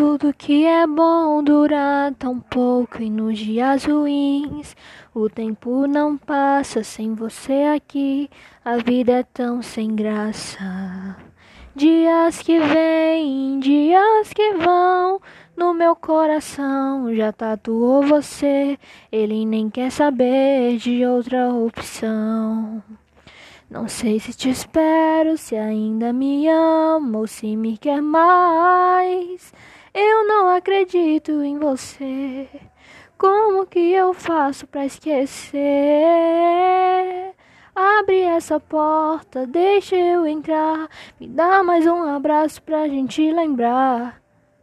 tudo que é bom dura tão pouco e nos dias ruins o tempo não passa sem você aqui. A vida é tão sem graça. Dias que vêm, dias que vão. No meu coração já tatuou você. Ele nem quer saber de outra opção. Não sei se te espero, se ainda me ama ou se me quer mais. Eu não acredito em você. Como que eu faço pra esquecer? Abre essa porta, deixa eu entrar. Me dá mais um abraço pra gente lembrar